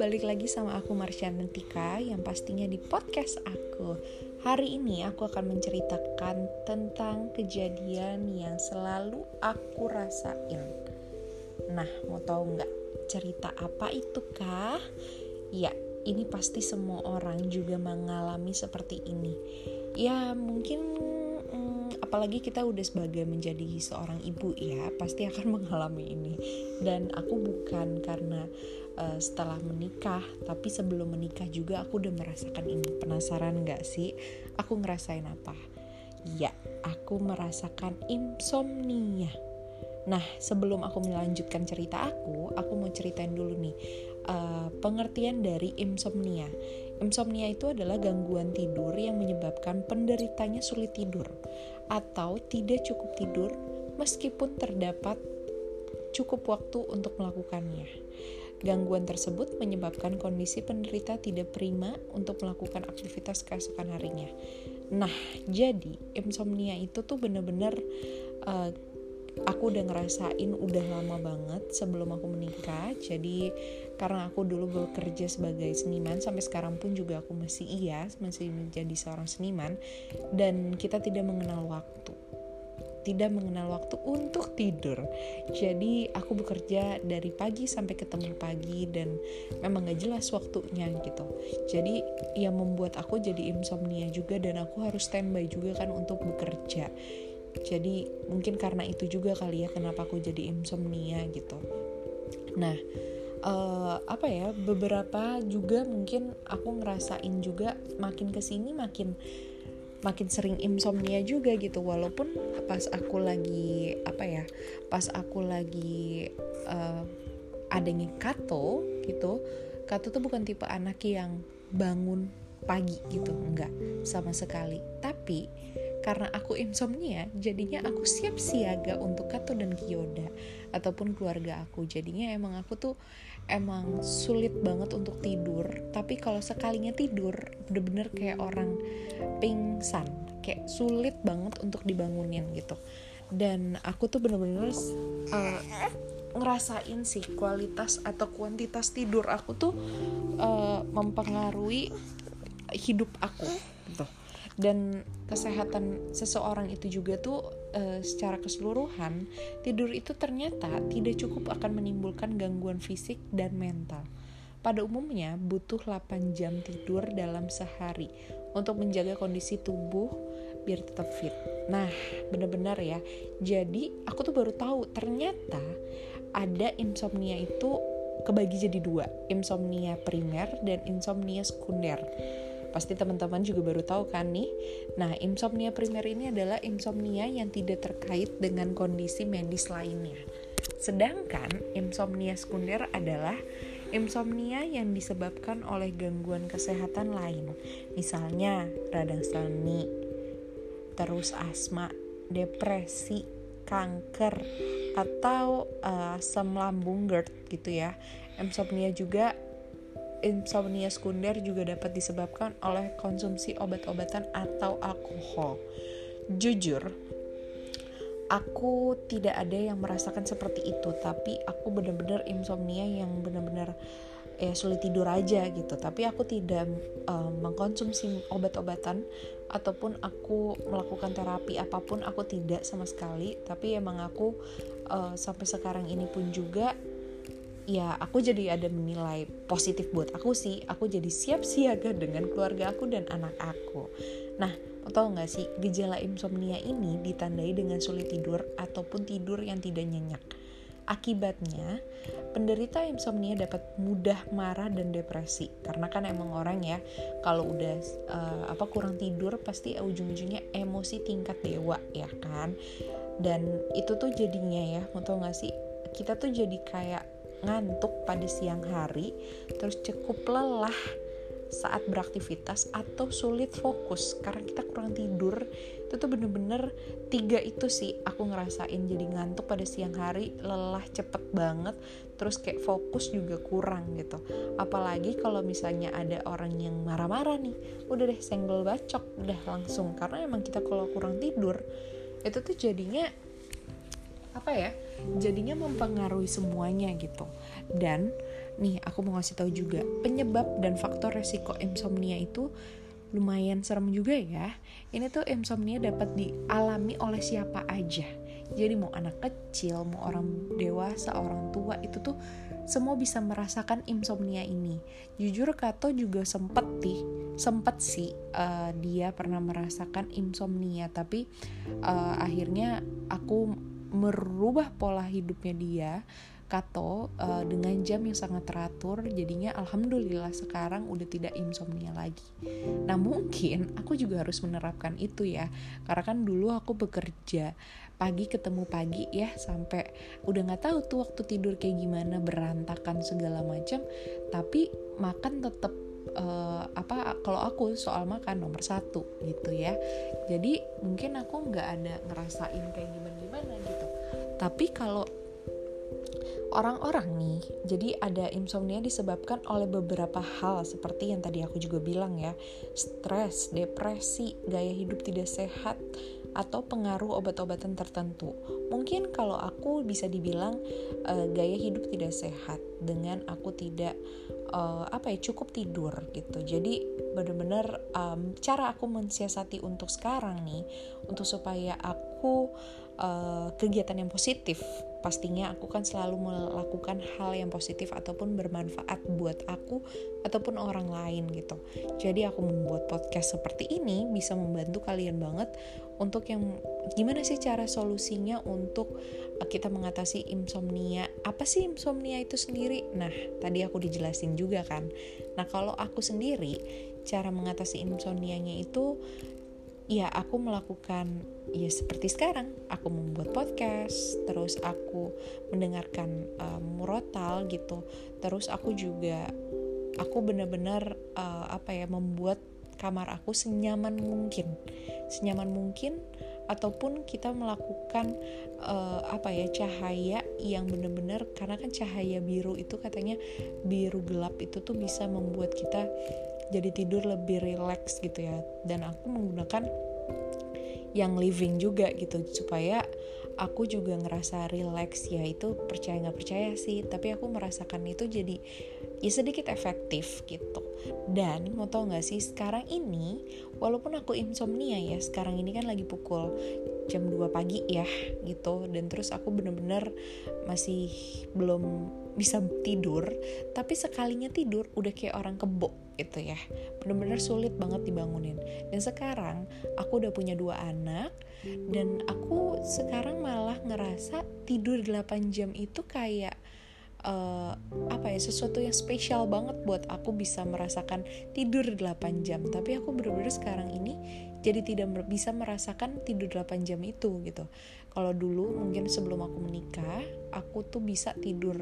balik lagi sama aku Marsha Nentika yang pastinya di podcast aku. Hari ini aku akan menceritakan tentang kejadian yang selalu aku rasain. Nah, mau tahu nggak cerita apa itu kah? Ya, ini pasti semua orang juga mengalami seperti ini. Ya, mungkin apalagi kita udah sebagai menjadi seorang ibu ya pasti akan mengalami ini dan aku bukan karena uh, setelah menikah tapi sebelum menikah juga aku udah merasakan ini penasaran nggak sih aku ngerasain apa ya aku merasakan insomnia Nah, sebelum aku melanjutkan cerita aku, aku mau ceritain dulu nih uh, pengertian dari insomnia. Insomnia itu adalah gangguan tidur yang menyebabkan penderitanya sulit tidur atau tidak cukup tidur meskipun terdapat cukup waktu untuk melakukannya. Gangguan tersebut menyebabkan kondisi penderita tidak prima untuk melakukan aktivitas keesokan harinya. Nah, jadi insomnia itu tuh bener-bener uh, aku udah ngerasain udah lama banget sebelum aku menikah. Jadi karena aku dulu bekerja sebagai seniman sampai sekarang pun juga aku masih iya masih menjadi seorang seniman. Dan kita tidak mengenal waktu tidak mengenal waktu untuk tidur. Jadi aku bekerja dari pagi sampai ketemu pagi dan memang gak jelas waktunya gitu. Jadi yang membuat aku jadi insomnia juga dan aku harus standby juga kan untuk bekerja jadi mungkin karena itu juga kali ya kenapa aku jadi insomnia gitu nah uh, apa ya beberapa juga mungkin aku ngerasain juga makin ke sini makin makin sering insomnia juga gitu. Walaupun pas aku lagi apa ya pas aku lagi uh, adanya Kato gitu Kato tuh bukan tipe anak yang bangun pagi gitu enggak sama sekali. Tapi karena aku insomnia, jadinya aku siap siaga untuk Kato dan Kyoda ataupun keluarga aku. Jadinya emang aku tuh emang sulit banget untuk tidur. Tapi kalau sekalinya tidur, bener-bener kayak orang pingsan, kayak sulit banget untuk dibangunin gitu. Dan aku tuh bener-bener uh, ngerasain sih kualitas atau kuantitas tidur aku tuh uh, mempengaruhi hidup aku gitu dan kesehatan seseorang itu juga tuh e, secara keseluruhan tidur itu ternyata tidak cukup akan menimbulkan gangguan fisik dan mental. Pada umumnya butuh 8 jam tidur dalam sehari untuk menjaga kondisi tubuh biar tetap fit. Nah, benar-benar ya. Jadi, aku tuh baru tahu ternyata ada insomnia itu kebagi jadi dua, insomnia primer dan insomnia sekunder. Pasti teman-teman juga baru tahu kan nih. Nah, insomnia primer ini adalah insomnia yang tidak terkait dengan kondisi medis lainnya. Sedangkan insomnia sekunder adalah insomnia yang disebabkan oleh gangguan kesehatan lain. Misalnya radang seni, terus asma, depresi, kanker, atau uh, asam lambung GERD gitu ya. Insomnia juga insomnia sekunder juga dapat disebabkan oleh konsumsi obat-obatan atau alkohol. Jujur, aku tidak ada yang merasakan seperti itu, tapi aku benar-benar insomnia yang benar-benar ya sulit tidur aja gitu. Tapi aku tidak um, mengkonsumsi obat-obatan ataupun aku melakukan terapi apa pun aku tidak sama sekali. Tapi emang aku uh, sampai sekarang ini pun juga ya aku jadi ada menilai positif buat aku sih. Aku jadi siap siaga dengan keluarga aku dan anak aku. Nah tau nggak sih gejala insomnia ini ditandai dengan sulit tidur ataupun tidur yang tidak nyenyak. Akibatnya, penderita insomnia dapat mudah marah dan depresi. Karena kan emang orang ya kalau udah uh, apa kurang tidur pasti ujung-ujungnya emosi tingkat dewa ya kan. Dan itu tuh jadinya ya, mau tau gak sih, kita tuh jadi kayak ngantuk pada siang hari, terus cukup lelah saat beraktivitas atau sulit fokus karena kita kurang tidur itu tuh bener-bener tiga itu sih aku ngerasain jadi ngantuk pada siang hari lelah cepet banget terus kayak fokus juga kurang gitu. Apalagi kalau misalnya ada orang yang marah-marah nih udah deh senggol bacok udah langsung. Karena emang kita kalau kurang tidur itu tuh jadinya apa ya jadinya mempengaruhi semuanya gitu dan nih aku mau ngasih tahu juga penyebab dan faktor resiko insomnia itu lumayan serem juga ya. Ini tuh insomnia dapat dialami oleh siapa aja. Jadi mau anak kecil, mau orang dewasa, orang tua itu tuh semua bisa merasakan insomnia ini. Jujur Kato juga sempet nih, sempet sih uh, dia pernah merasakan insomnia, tapi uh, akhirnya aku merubah pola hidupnya dia Kato uh, dengan jam yang sangat teratur jadinya alhamdulillah sekarang udah tidak insomnia lagi. Nah mungkin aku juga harus menerapkan itu ya karena kan dulu aku bekerja pagi ketemu pagi ya sampai udah nggak tahu tuh waktu tidur kayak gimana berantakan segala macam tapi makan tetap uh, apa kalau aku soal makan nomor satu gitu ya. Jadi mungkin aku nggak ada ngerasain kayak gimana gimana tapi kalau orang-orang nih, jadi ada insomnia disebabkan oleh beberapa hal seperti yang tadi aku juga bilang ya, stres, depresi, gaya hidup tidak sehat, atau pengaruh obat-obatan tertentu. Mungkin kalau aku bisa dibilang uh, gaya hidup tidak sehat dengan aku tidak uh, apa ya cukup tidur gitu. Jadi benar-benar um, cara aku mensiasati untuk sekarang nih untuk supaya aku uh, kegiatan yang positif. Pastinya aku kan selalu melakukan hal yang positif ataupun bermanfaat buat aku ataupun orang lain gitu. Jadi aku membuat podcast seperti ini bisa membantu kalian banget untuk yang gimana sih cara solusinya untuk uh, kita mengatasi insomnia? Apa sih insomnia itu sendiri? Nah tadi aku dijelasin juga kan. Nah kalau aku sendiri cara mengatasi insomnianya itu ya aku melakukan ya seperti sekarang aku membuat podcast terus aku mendengarkan um, murotal gitu. Terus aku juga aku benar-benar uh, apa ya membuat kamar aku senyaman mungkin. Senyaman mungkin ataupun kita melakukan uh, apa ya cahaya yang benar-benar karena kan cahaya biru itu katanya biru gelap itu tuh bisa membuat kita jadi tidur lebih rileks gitu ya. Dan aku menggunakan yang living juga gitu supaya aku juga ngerasa relax ya itu percaya nggak percaya sih. Tapi aku merasakan itu jadi ya sedikit efektif gitu. Dan mau tau nggak sih sekarang ini walaupun aku insomnia ya sekarang ini kan lagi pukul jam 2 pagi ya gitu. Dan terus aku bener-bener masih belum bisa tidur. Tapi sekalinya tidur udah kayak orang kebo gitu ya. Bener-bener sulit banget dibangunin. Dan sekarang aku udah punya dua anak dan aku sekarang malah ngerasa tidur 8 jam itu kayak uh, apa ya sesuatu yang spesial banget buat aku bisa merasakan tidur 8 jam. Tapi aku bener-bener sekarang ini jadi tidak bisa merasakan tidur 8 jam itu gitu. Kalau dulu mungkin sebelum aku menikah aku tuh bisa tidur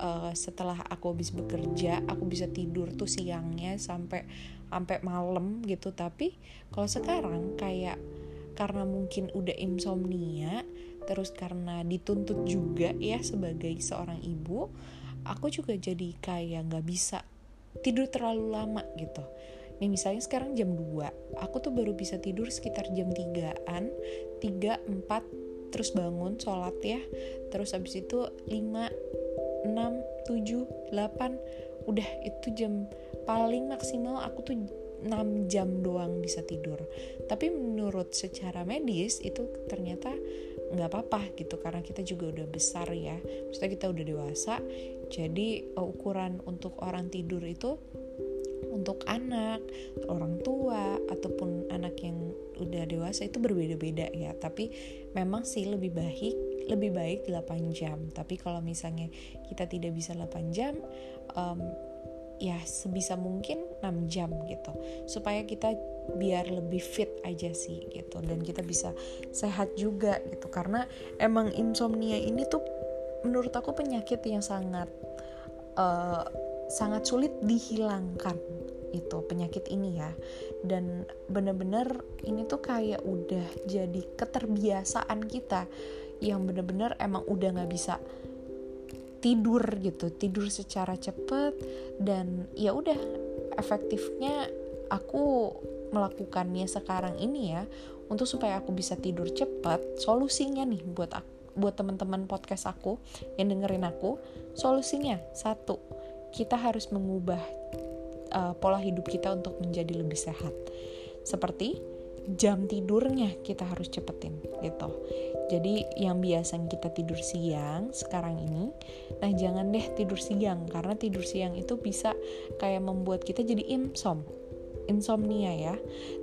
uh, setelah aku habis bekerja aku bisa tidur tuh siangnya sampai sampai malam gitu. Tapi kalau sekarang kayak karena mungkin udah insomnia terus karena dituntut juga ya sebagai seorang ibu aku juga jadi kayak nggak bisa tidur terlalu lama gitu. Nih misalnya sekarang jam 2 Aku tuh baru bisa tidur sekitar jam 3an 3, 4 Terus bangun, sholat ya. Terus habis itu 5, 6, 7, 8 Udah itu jam paling maksimal aku tuh 6 jam doang bisa tidur. Tapi menurut secara medis itu ternyata nggak apa-apa gitu karena kita juga udah besar ya. Maksudnya kita udah dewasa. Jadi ukuran untuk orang tidur itu untuk anak, orang tua ataupun anak yang udah dewasa itu berbeda-beda ya. Tapi memang sih lebih baik lebih baik 8 jam. Tapi kalau misalnya kita tidak bisa 8 jam um, ya sebisa mungkin 6 jam gitu. Supaya kita biar lebih fit aja sih gitu dan kita bisa sehat juga gitu. Karena emang insomnia ini tuh menurut aku penyakit yang sangat uh, sangat sulit dihilangkan itu penyakit ini ya dan bener-bener ini tuh kayak udah jadi keterbiasaan kita yang bener-bener emang udah nggak bisa tidur gitu tidur secara cepet dan ya udah efektifnya aku melakukannya sekarang ini ya untuk supaya aku bisa tidur cepet solusinya nih buat aku, buat teman-teman podcast aku yang dengerin aku solusinya satu kita harus mengubah uh, pola hidup kita untuk menjadi lebih sehat. Seperti jam tidurnya kita harus cepetin gitu. Jadi yang biasanya kita tidur siang sekarang ini, nah jangan deh tidur siang. Karena tidur siang itu bisa kayak membuat kita jadi imsom insomnia ya.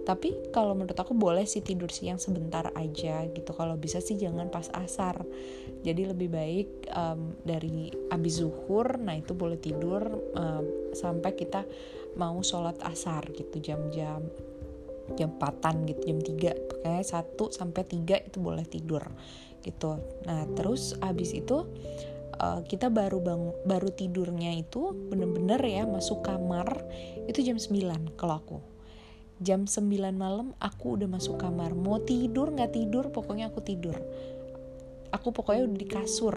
Tapi kalau menurut aku boleh sih tidur siang sebentar aja gitu. Kalau bisa sih jangan pas asar. Jadi lebih baik um, dari abis zuhur nah itu boleh tidur um, sampai kita mau sholat asar gitu jam-jam jam 4 gitu jam 3 kayak 1 sampai 3 itu boleh tidur gitu. Nah terus abis itu uh, kita baru bang baru tidurnya itu bener-bener ya masuk kamar itu jam 9 kalau aku. Jam 9 malam aku udah masuk kamar. Mau tidur nggak tidur pokoknya aku tidur. Aku pokoknya udah di kasur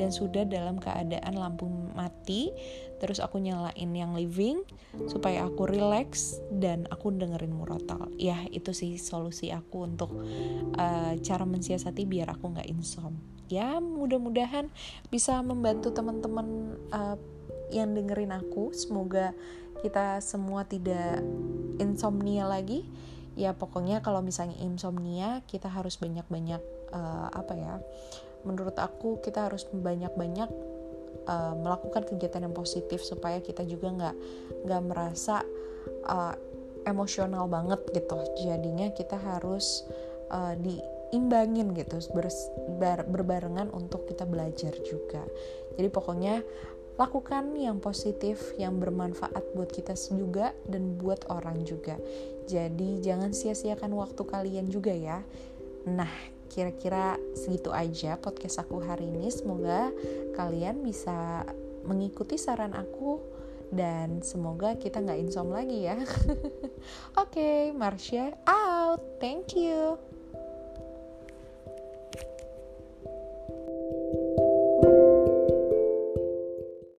dan sudah dalam keadaan lampu mati terus aku nyalain yang living supaya aku relax dan aku dengerin murotal. Ya itu sih solusi aku untuk uh, cara mensiasati biar aku nggak insom. Ya mudah-mudahan bisa membantu teman-teman uh, yang dengerin aku. Semoga kita semua tidak insomnia lagi. Ya pokoknya kalau misalnya insomnia kita harus banyak-banyak uh, apa ya menurut aku kita harus banyak-banyak uh, melakukan kegiatan yang positif supaya kita juga nggak nggak merasa uh, emosional banget gitu. Jadinya kita harus uh, diimbangin gitu ber, ber, berbarengan untuk kita belajar juga. Jadi pokoknya lakukan yang positif yang bermanfaat buat kita juga dan buat orang juga. Jadi jangan sia-siakan waktu kalian juga ya. Nah kira-kira segitu aja podcast aku hari ini. Semoga kalian bisa mengikuti saran aku dan semoga kita nggak insom lagi ya. Oke okay, Marsha out. Thank you